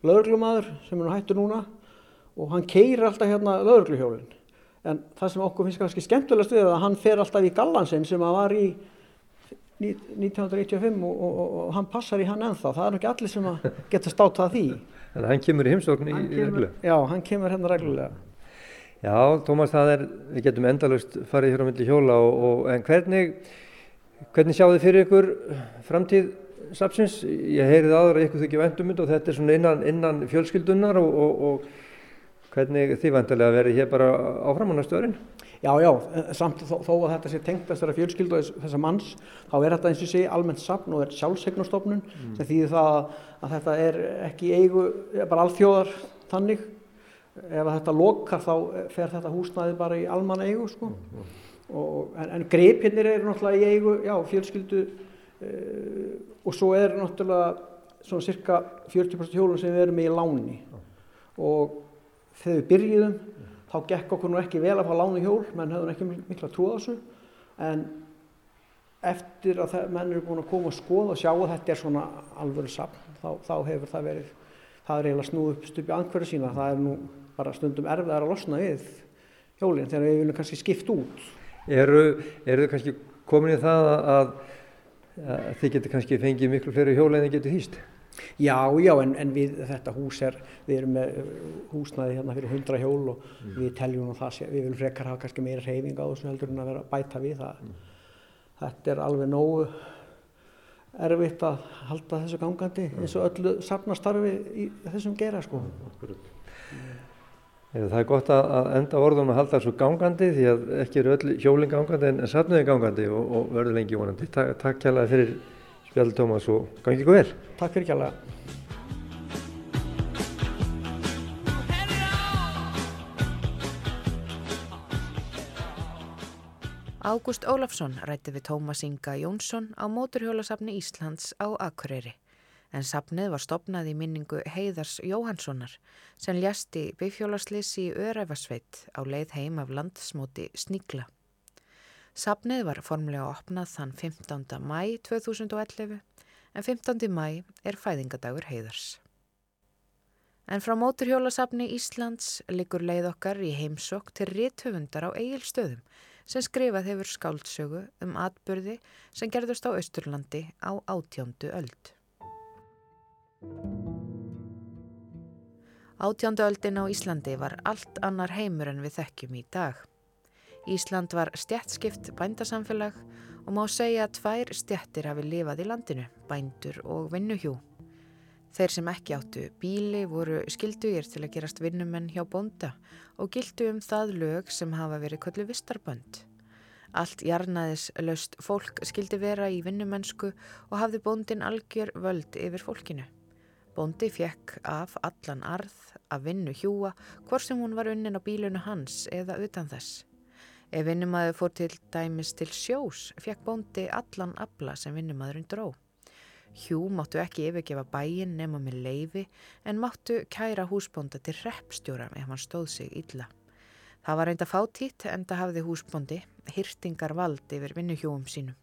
S3: lauruglumadur sem er nú hættur núna og hann keirir alltaf hérna laurugluhjólinn en það sem okkur finnst kannski skemmtilegast við er að hann fer alltaf í gallansinn sem að var í 1995 og, og, og, og hann passar í hann ennþá. Það er ekki allir sem að geta státað því.
S7: En hann kemur í heimsókn í, í reglu
S3: Já, hann kemur hérna reglulega
S7: Já, Tómas, það er, við getum endalust farið hér á milli hjóla en hvernig hvernig þið fyrir ykkur framtíð sapsins? Ég heyrið aðra ykkur þau ekki vendumund og þetta er svona innan, innan fjölskyldunar og hvernig þið vantilega verið hér bara áfram á næstu örin?
S3: Já, já, samt þó, þó að þetta sé tengt þessara fjölskyldu og þessar manns, þá er þetta eins og sé almennt sapn og er sjálfsegnustofnun mm. sem þýðir það að þetta er ekki eigu, bara alþjóðar þannig. Ef þetta lokar þá fer þetta húsnaði bara í almanna eigu sko. Mm. Og, en, en greipinir eru náttúrulega í eigu, já, fjölskyldu uh, og svo er náttúrulega svona cirka 40% hjólum sem við erum í láni og þegar við byrjuðum mm. þá gekk okkur nú ekki vel að fá lánu hjól menn höfðum ekki mikla trú á þessu en eftir að það, menn eru búin að koma og skoða og sjá að þetta er svona alvöru sapn þá, þá hefur það verið það er eiginlega snúið upp stupi angverðu sína það er nú bara stundum erfiðar að losna við hjólinn þegar við viljum kannski skipt út
S7: Eru, eru þið kannski komin í það að, að, þið getur kannski fengið miklu fleiri hjól en þið getur hýst?
S3: Já, já, en, en við, þetta hús er, við erum með uh, húsnaði hérna fyrir 100 hjól og mm. við teljum og það, við viljum frekar hafa kannski meira reyfing á þessu heldur en að vera að bæta við það. Mm. Þetta er alveg nógu erfitt að halda þessu gangandi eins og öllu safnastarfi í þessum gera sko.
S7: Mm. Það er gott að enda orðum að halda þessu gangandi því að ekki eru öll hjólinn gangandi en safnuði gangandi og, og verður lengi vonandi. Takk, takk kjærlega fyrir spjall Tómas og gangi ykkur vel.
S3: Takk fyrir kjalla.
S1: Ágúst Ólafsson rætti við Tómas Inga Jónsson á móturhjólasafni Íslands á Akureyri en safnið var stopnað í minningu Heiðars Jóhanssonar sem ljasti bifjólaslisi í Öræfasveit á leið heim af landsmóti Sníkla. Sapnið var formlega opnað þann 15. mæ 2011 en 15. mæ er fæðingadagur heiðars. En frá móturhjólasafni Íslands likur leið okkar í heimsokk til réttöfundar á eigilstöðum sem skrifað hefur skáldsögu um atbyrði sem gerðust á Östurlandi á átjándu öld. Átjándu öldin á Íslandi var allt annar heimur en við þekkjum í dag. Ísland var stjættskipt bændasamfélag og má segja að tvær stjættir hafi lifað í landinu, bændur og vinnuhjú. Þeir sem ekki áttu bíli voru skildugir til að gerast vinnumenn hjá bonda og gildu um það lög sem hafa verið kollu vistarbönd. Allt jarnaðis löst fólk skildi vera í vinnumennsku og hafði bondin algjör völd yfir fólkinu. Bóndi fekk af allan arð að vinnu hjúa hvort sem hún var unnin á bílunu hans eða utan þess. Ef vinnumæður fór til dæmis til sjós fekk bóndi allan abla sem vinnumæðurinn dró. Hjú máttu ekki yfirgefa bæin nema með leifi en máttu kæra húsbónda til reppstjóra ef hann stóð sig illa. Það var reynda fátítt en það hafði húsbóndi hýrtingar vald yfir vinnuhjúum sínum.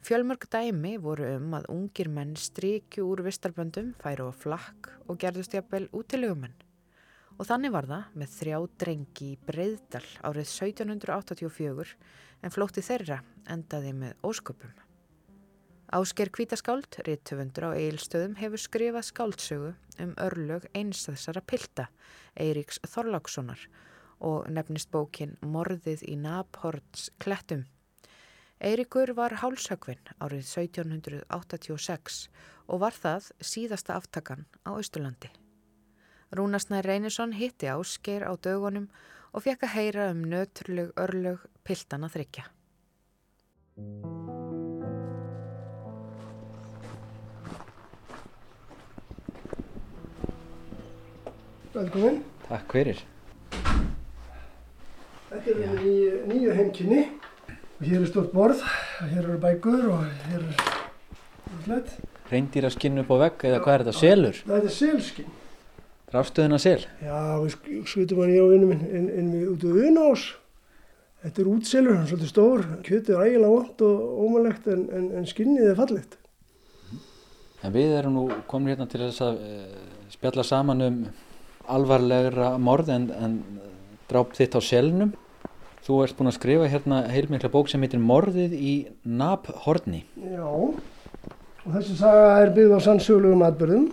S1: Fjölmörg dæmi voru um að ungir menn strykju úr vistarböndum, færu á flakk og gerðust jafnvel útilegumenn. Og þannig var það með þrjá drengi í Breiðdal árið 1784 en flótti þeirra endaði með ósköpum. Ásker Kvítaskáld, rittöfundur á Eilstöðum, hefur skrifað skáldsögu um örlög eins þessara pilta, Eiríks Þorlákssonar og nefnist bókin Morðið í Naphorns klettum. Eiríkur var hálshögvinn árið 1786 og var það síðasta aftakan á Östurlandi. Rúnarsnær Reynisson hitti áskeir á dögunum og fekk að heyra um nöturlug örlög piltana þryggja.
S4: Velkomin.
S8: Takk fyrir.
S4: Þetta er nýju, nýju heimkynni og hér er stort borð, hér eru bækur og hér er slett.
S8: Reyndýra skinn upp á vegg eða hvað er þetta? Selur?
S4: Þetta er selskinn.
S8: Drafstöðina sel?
S4: Já, við sk- skutum hann ég og vinnum minn inn, inn við út á Unás. Þetta er útselur, hann er svolítið stór. Kjötið er ægilega vant og ómælegt en, en, en skinnið er fallegt.
S8: En við erum nú komin hérna til þess að uh, spjalla saman um alvarlegra morð en, en dráp þitt á selnum. Þú ert búinn að skrifa hérna heilmikla bók sem heitir Morðið í Naphorni.
S4: Já, og þessi saga er byggð á sannsögulegum atbyrðum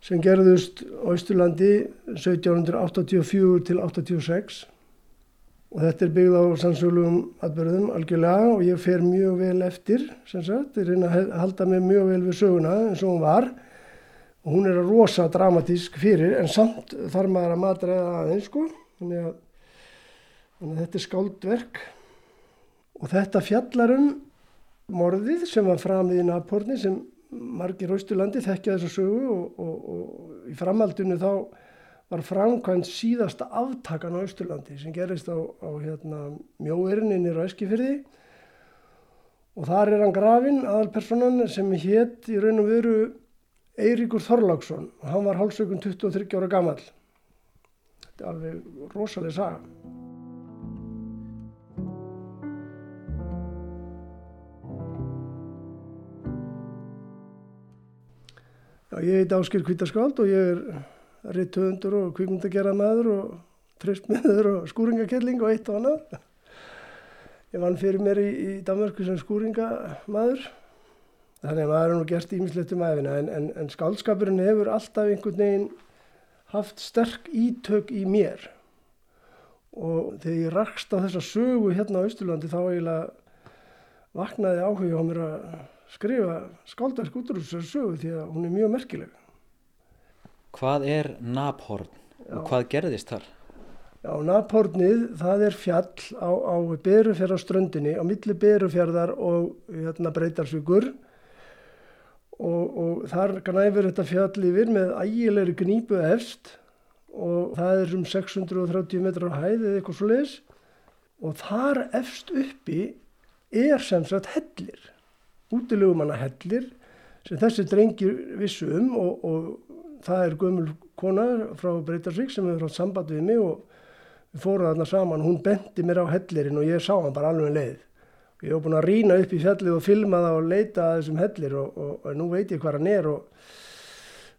S4: sem gerðust á Ísturlandi 1784 til 86 og þetta er byggð á sannsögulegum atbyrðum algjörlega og ég fer mjög vel eftir sem sagt, ég reyna að halda mig mjög vel við söguna eins og hún var. Og hún er rosa dramatísk fyrir en samt þarf maður að matræða aðeins sko. Þannig að, þannig að þetta er skáldverk og þetta fjallar um morðið sem var framið í Naporni sem margir Ísturlandi þekkja þessa sögu og, og, og í framhaldinu þá var framkvæmt síðasta aftakan á Ísturlandi sem gerist á, á hérna, mjóerinninir á Eskifyrði og þar er hann grafinn aðalpersonan sem hétt í raun og veru Eiríkur Þorláksson og hann var hálfsökun 23 ára gamall. Þetta er alveg rosalega saga. Ég heit Ásker Kvítaskáld og ég er rittöfundur og kvikmyndagerða maður og tristmiður og skúringakelling og eitt og annað. Ég vann fyrir mér í, í Danmörku sem skúringamaður. Þannig að maður er nú gert ímislegt um æfina en, en, en skáldskapurinn hefur alltaf einhvern veginn haft sterk ítök í mér. Og þegar ég rakst á þessa sögu hérna á Ísturlandi þá eiginlega vaknaði áhuga á mér að skrifa skáldverk út úr þessari sögu því að hún er mjög merkileg.
S8: Hvað er Naphorn og hvað gerðist þar?
S4: Já, Naphornið, það er fjall á, á Berufjörðarströndinni, á milli Berufjörðar og hérna, Breitalsvíkur og, og þar knæfur þetta fjall yfir með ægilegri gnípu efst og það er um 630 metrar hæð eða eitthvað svo leiðis og þar efst uppi er sem sagt hellir, útilegumanna hellir sem þessi drengir vissu um og, og það er gömul kona frá Breitalsvík sem hefur haft samband við mig og við fórum þarna saman, hún benti mér á hellirinn og ég sá hann bara alveg um leið. Ég hef búin að rýna upp í fjallið og filma það og leita að þessum hellir og, og, og nú veit ég hvað hann er og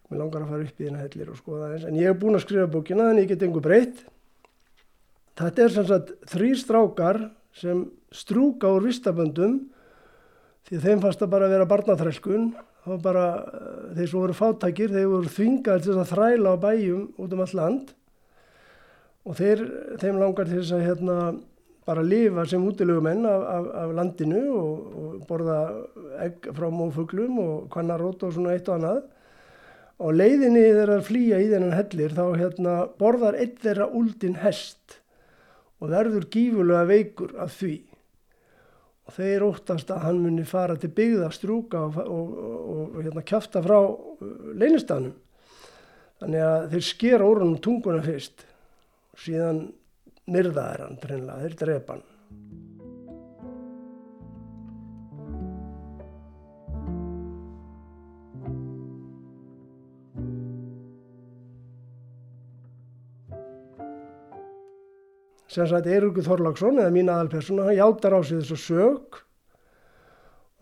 S4: mér langar að fara upp í þennan hellir og skoða það. En ég hef búin að skrifa bókina þannig ég get engu breytt. Þetta er sem sagt þrý strákar sem strúka úr vistaböndum því að þeim fannst að bara vera barnaþrælkun. Það var bara, eh, þeir svo voru fátækir, þeir voru þvingar til að þræla á bæjum út um all land og þeir, þeim langar til þess að hérna, bara lifa sem útilegumenn af, af, af landinu og, og borða egg frá mófuglum og kvannarót og svona eitt og annað. Og leiðinni þeirra að flýja í þennan hellir þá hérna, borðar eitt þeirra úldin hest og verður gífulega veikur af því. Þeir óttast að hann muni fara til byggða, strúka og, og, og, og hérna, kjafta frá uh, leynistanum. Þannig að þeir sker órunum tunguna fyrst og síðan myrða er hann þeir drepa hann. Sem sagt Eiríkur Þorláksson eða mín aðalpersona, hann játar á sig þessu sög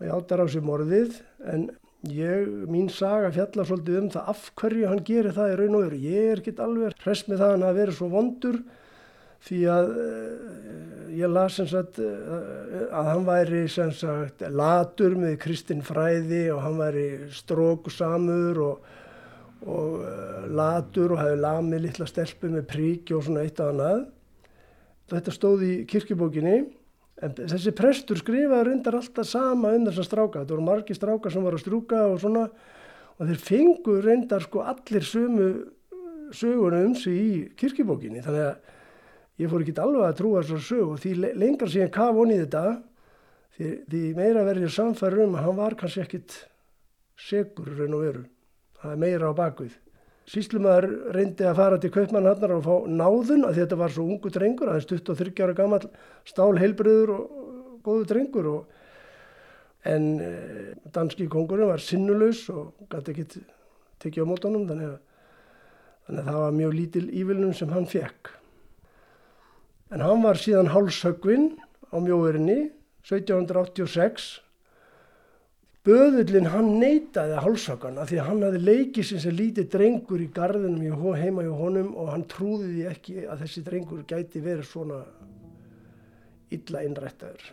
S4: og játar á sig morðið en ég, mín saga fjallar svolítið um það af hverju hann gerir það í raun og veru. Ég er ekki alveg hress með það hann að vera svo vondur því að uh, ég las sem sagt uh, að hann væri sem sagt latur með kristin fræði og hann væri strókusamur og, og uh, latur og hefði lamið litla stelpu með príki og svona eitt og annað þetta stóð í kirkjubókinni en þessi prestur skrifaði reyndar alltaf sama um þessa stráka. Þetta voru margi stráka sem var að strúka og svona og þeir fengu reyndar sko allir sömu sögunum um sig í kirkjubókinni. Þannig að ég fór ekki alveg að trúa þessar sög og því lengar síðan kaf honi þetta því, því meira verður samfæður um að hann var kannski ekkit segur raun og veru. Það er meira á bakvið Síslumæður reyndi að fara til kaupmannhannar og fá náðun að þetta var svo ungu drengur, aðeins 23 ára gammal stál heilbriður og góðu drengur og en eh, danski kongurinn var sinnulus og gæti ekki tekið á mótunum þannig að, þannig að það var mjög lítil ívilnum sem hann fekk. En hann var síðan hálshögvinn á mjóðurinni 1786 Böðullin hann neytaði hálsakana því að hann hafi leikið sem sem lítið drengur í gardinum heima hjá honum og hann trúði því ekki að þessi drengur gæti verið svona illa innrættaður.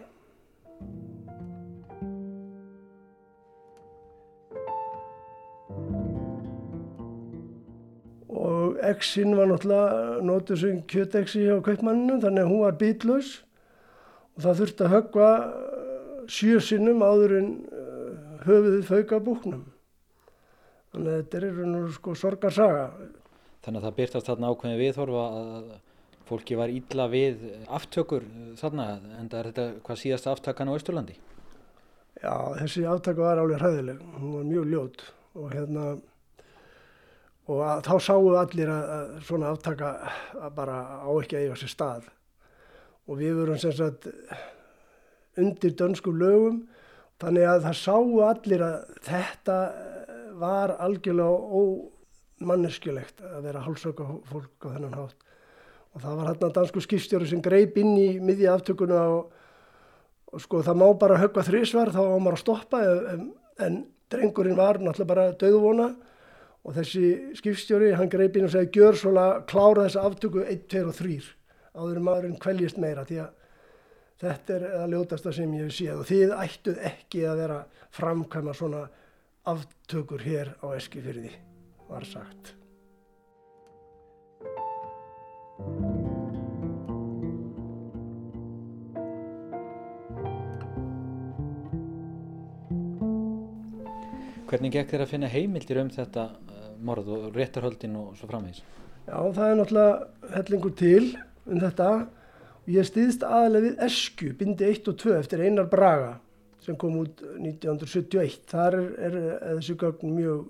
S4: Og exin var náttúrulega nótuð sem kjöteksi hjá kaupmanninu þannig að hún var býtlaus og það þurfti að höggva sjö sinnum áður en höfuðið fauka búknum. Þannig að þetta er nú sko sorgarsaga.
S8: Þannig að það byrtast þarna ákveðin viðhorfa að fólki var ílla við aftökur þarna en það er þetta hvað síðast aftakan á Östurlandi?
S4: Já, þessi aftaka var alveg hræðileg. Hún var mjög ljót og hérna og að, þá sáu allir að, að svona aftaka að bara á ekki að eiga sér stað og við vorum sem sagt undir dönsku lögum Þannig að það sáu allir að þetta var algjörlega ómanneskjulegt að vera hálsöka fólk á þennan hátt. Og það var hérna dansku skipstjóri sem greip inn í miðja aftökuna og, og sko það má bara högga þrísvar þá má maður að stoppa en, en drengurinn var náttúrulega bara döðvona og þessi skipstjóri hann greip inn og segi gjör svona klára þessa aftöku 1, 2 og 3 áður maðurinn kvæljist meira því að Þetta er að ljótasta sem ég hef séð og þið ættuð ekki að vera framkvæma svona aftökur hér á Eskifyrði, var sagt.
S8: Hvernig gekk þér að finna heimildir um þetta uh, morð og réttarhöldin og svo framvegis?
S4: Já, það er náttúrulega hellingur til um þetta Ég stiðst aðalega við Esku, bindi 1 og 2 eftir Einar Braga sem kom út 1971. Þar er, er, þessu gögn mjög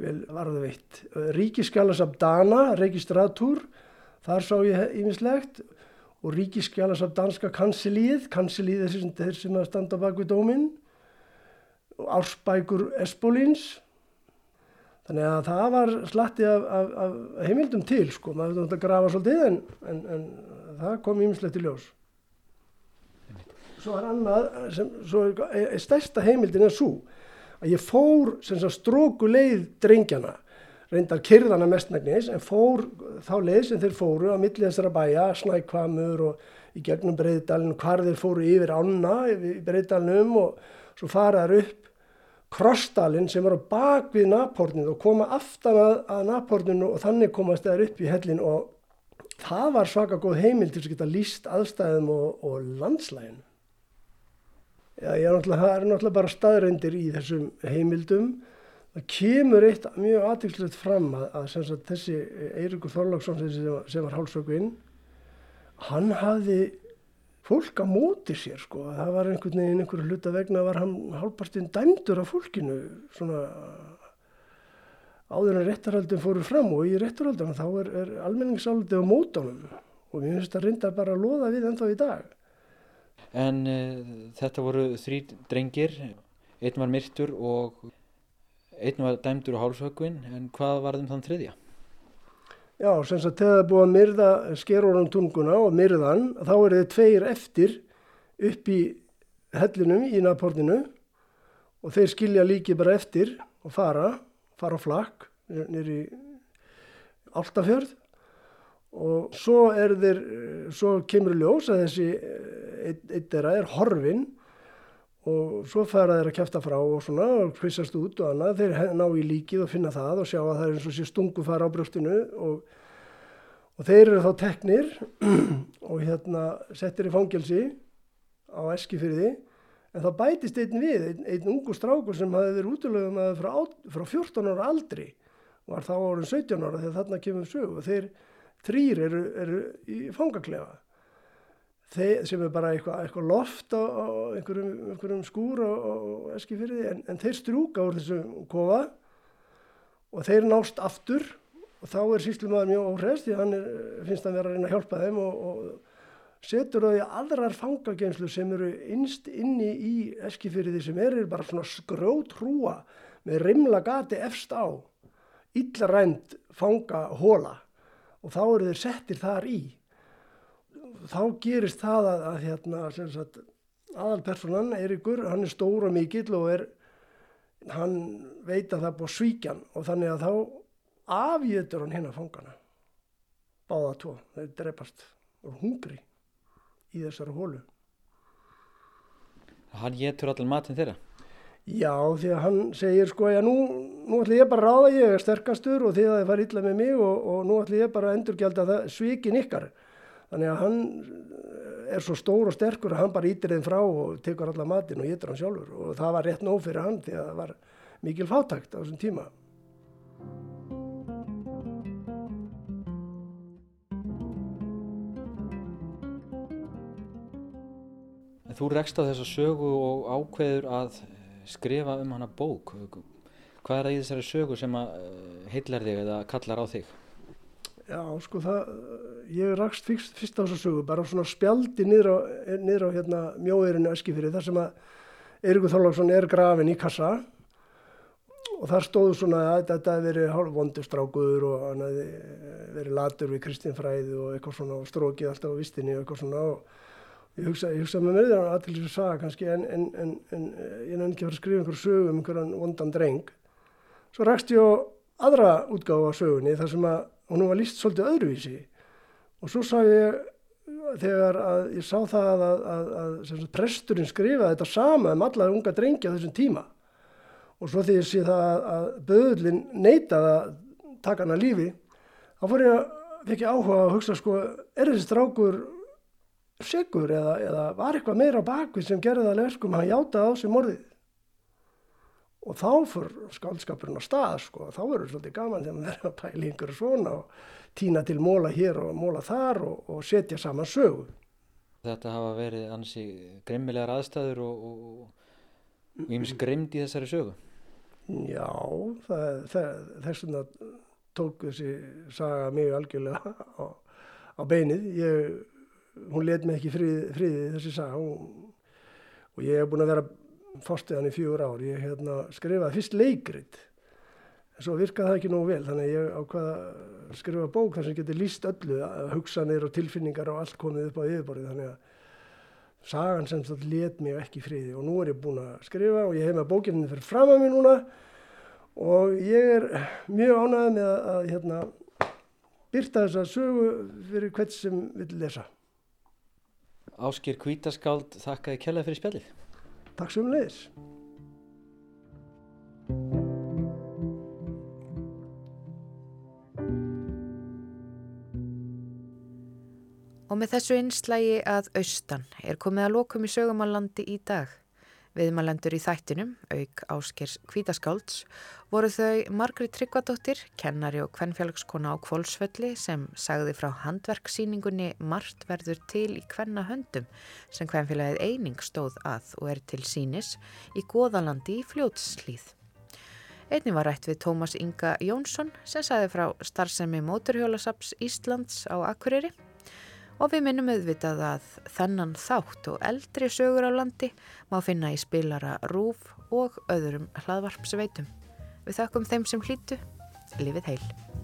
S4: vel varðveitt. Ríkiskjálasab Dana, registratúr, þar sá ég ímislegt og Ríkiskjálasab Danska kansilíð, kansilíð er þeir sem að standa bak við dóminn og Ársbækur Espolíns. Þannig að það var slatti af, af, af heimildum til sko, maður þurfti að grafa svolítið en, en, en það kom ímislegt í ljós. Svo er annað sem svo er stærsta heimildin er svo að ég fór stróku leið drengjana reyndar kyrðana mestnægnis en fór þá leið sem þeir fóru á millið þessara bæja, snækvamur og í gegnum breyðdalinn hvar þeir fóru yfir ána í breyðdalunum og svo faraður upp krossdalinn sem er á bakvið naporninu og koma aftan að, að naporninu og þannig komast þeir upp í hellin og það var svaka góð heimil til að geta líst aðstæðum og, og landslægin. Já, er það er náttúrulega bara staðrændir í þessum heimildum. Það kemur eitt mjög aðtilslegt fram að, að sagt, þessi Eirikur Þorláksson sem, sem var hálsökuinn, hann hafði fólk á móti sér sko. Það var einhvern veginn einhverju hluta vegna var hann hálfpartinn dæmdur af fólkinu svona áður en réttarhaldin fóru fram og í réttarhaldina þá er, er almenningsáldi á mótanum og mér finnst það reyndar bara að loða við ennþá í dag.
S8: En uh, þetta voru þrý drengir, einn var myrtur og einn var dæmdur á hálshöggvin, en hvað var þeim þann þriðja?
S4: Já, sem sagt þegar það er búið að myrða skerórun tunguna og myrðan, þá er þið tveir eftir upp í hellinum í naportinu og þeir skilja líki bara eftir og fara, fara á flakk nýri Áltafjörð og svo er þeir, svo kemur ljós að þessi eitt þeirra er horfin og svo fara þeir að kæfta frá og svona og kvissast út og annað, þeir ná í líkið og finna það og sjá að það er eins og sé stungu fara á brjóstinu og, og þeir eru þá teknir og hérna settir í fangelsi á eskifyrði en það bætist einn við, einn, einn ungu strákur sem hafi verið útlögum að frá, frá 14 ára aldri var þá árið 17 ára þegar þarna kemur sög og þeir þrýr eru, eru í fangaklefa. Þeir, sem er bara eitthvað eitthva loft á, á einhverjum, einhverjum skúr á, á eskifyrði en, en þeir strúka úr þessum kofa og þeir nást aftur. Og þá er síslumadur mjög óhrest því hann er, finnst að vera að reyna að hjálpa þeim og, og setur það í aðrar fangageimslu sem eru innst inni í eskifyrði sem er bara svona skrjót hrúa með rimla gati efst á illarænt fanga hóla og þá eru þeir settir þar í. Þá gerist það að, að hérna, sagt, aðalpersonan, Eiríkur, hann er stór og mikill og er, hann veit að það er búið svíkjan og þannig að þá afjötur hann hérna fangana. Báða tvo, þeir drepast og hungri í þessari hólu.
S8: Hann getur allir matin þeirra?
S4: Já, því að hann segir sko, já nú, nú ætlum ég bara að ráða, ég er sterkastur og þið að þið fara illa með mig og, og nú ætlum ég bara að endurgjálta það svikin ykkar. Þannig að hann er svo stór og sterkur að hann bara ítir þeim frá og tekur alla matin og getur hann sjálfur og það var rétt nóg fyrir hann því að það var mikil fátækt á þessum tíma.
S8: En þú rekst á þessa sögu og ákveður að skrifa um hana bók. Hvað er það í þessari sögu sem að heillar þig eða kallar á þig?
S4: Já, sko það, ég rakst fyrst, fyrst á þessa sögu, bara svona spjaldi niður á, niður á hérna, mjóeirinu Eskifyrir, þar sem að Eirikur Þorláksson er grafin í kassa og þar stóðu svona að þetta hefði verið hálf vondustrákur og hann hefði verið latur við kristinfræði og eitthvað svona og strókið alltaf á vistinni og eitthvað svona og ég hugsa með mér það að til þess að saga kannski en, en, en, en ég nefndi ekki að fara að skrifa einhverju sögu um einhverjan vondan dreng. Svo rakst ég á aðra útgáfa á sögunni þar sem að hún var líst svolítið öðruvísi og svo sá ég þegar að ég sá það að, að, að, að presturinn skrifaði þetta sama um alla unga drengi á þessum tíma og svo þegar ég sé það að böðlinn neitaði að taka hana lífi þá fór ég að fekk ég áhuga að hugsa sko er þessi strákur segur eða, eða var eitthvað meira á bakvið sem gerði það lerskum hann játaði á sig morðið og þá fyrir skaldskapurinn á stað sko, þá verður svolítið gaman þegar maður verður að pæla einhverju svona og týna til móla hér og móla þar og, og setja saman sögu.
S8: Þetta hafa verið ansi grimmilegar aðstæður og, og íms grimd í þessari sögu?
S4: Já, þess vegna tók þessi saga mig algjörlega á, á beinið. Ég, hún let mig ekki friði, friði þessi saga. Hún, og ég hef búin að vera fórstuðan í fjögur ár. Ég hérna, skrifaði fyrst leikrit en svo virkaði það ekki nógu vel. Þannig að ég ákvaða að skrifa bók þar sem getur líst öllu, hugsanir og tilfinningar og allt komið upp á yfirborðið. Þannig að sagan sem þetta let mig ekki friði. Og nú er ég búin að skrifa og ég hef með bókinni fyrir fram að mér núna. Og ég er mjög ánæðið með að, að hérna, byrta þessa sögu fyrir hvert sem vil lesa.
S8: Áskir Kvítaskáld, þakka þið kjærlega fyrir spjallið.
S4: Takk sem leiðis.
S1: Og með þessu einslægi að austan er komið að lokum í sögumallandi í dag. Viðmalendur í þættinum, auk áskers kvítaskálds, voru þau Margrit Tryggvadóttir, kennari og kvennfjálgskona á Kvolsfelli sem sagði frá handverksýningunni Mart verður til í kvenna höndum sem kvennfélagið eining stóð að og er til sínis í Góðalandi í fljótslýð. Einni var rætt við Tómas Inga Jónsson sem sagði frá starfsemi Móturhjólasaps Íslands á Akureyri og við minnum auðvitað að þennan þátt og eldri sögur á landi má finna í spilara Rúf og öðrum hlaðvarpsveitum. Við þakkum þeim sem hlýtu, lifið heil.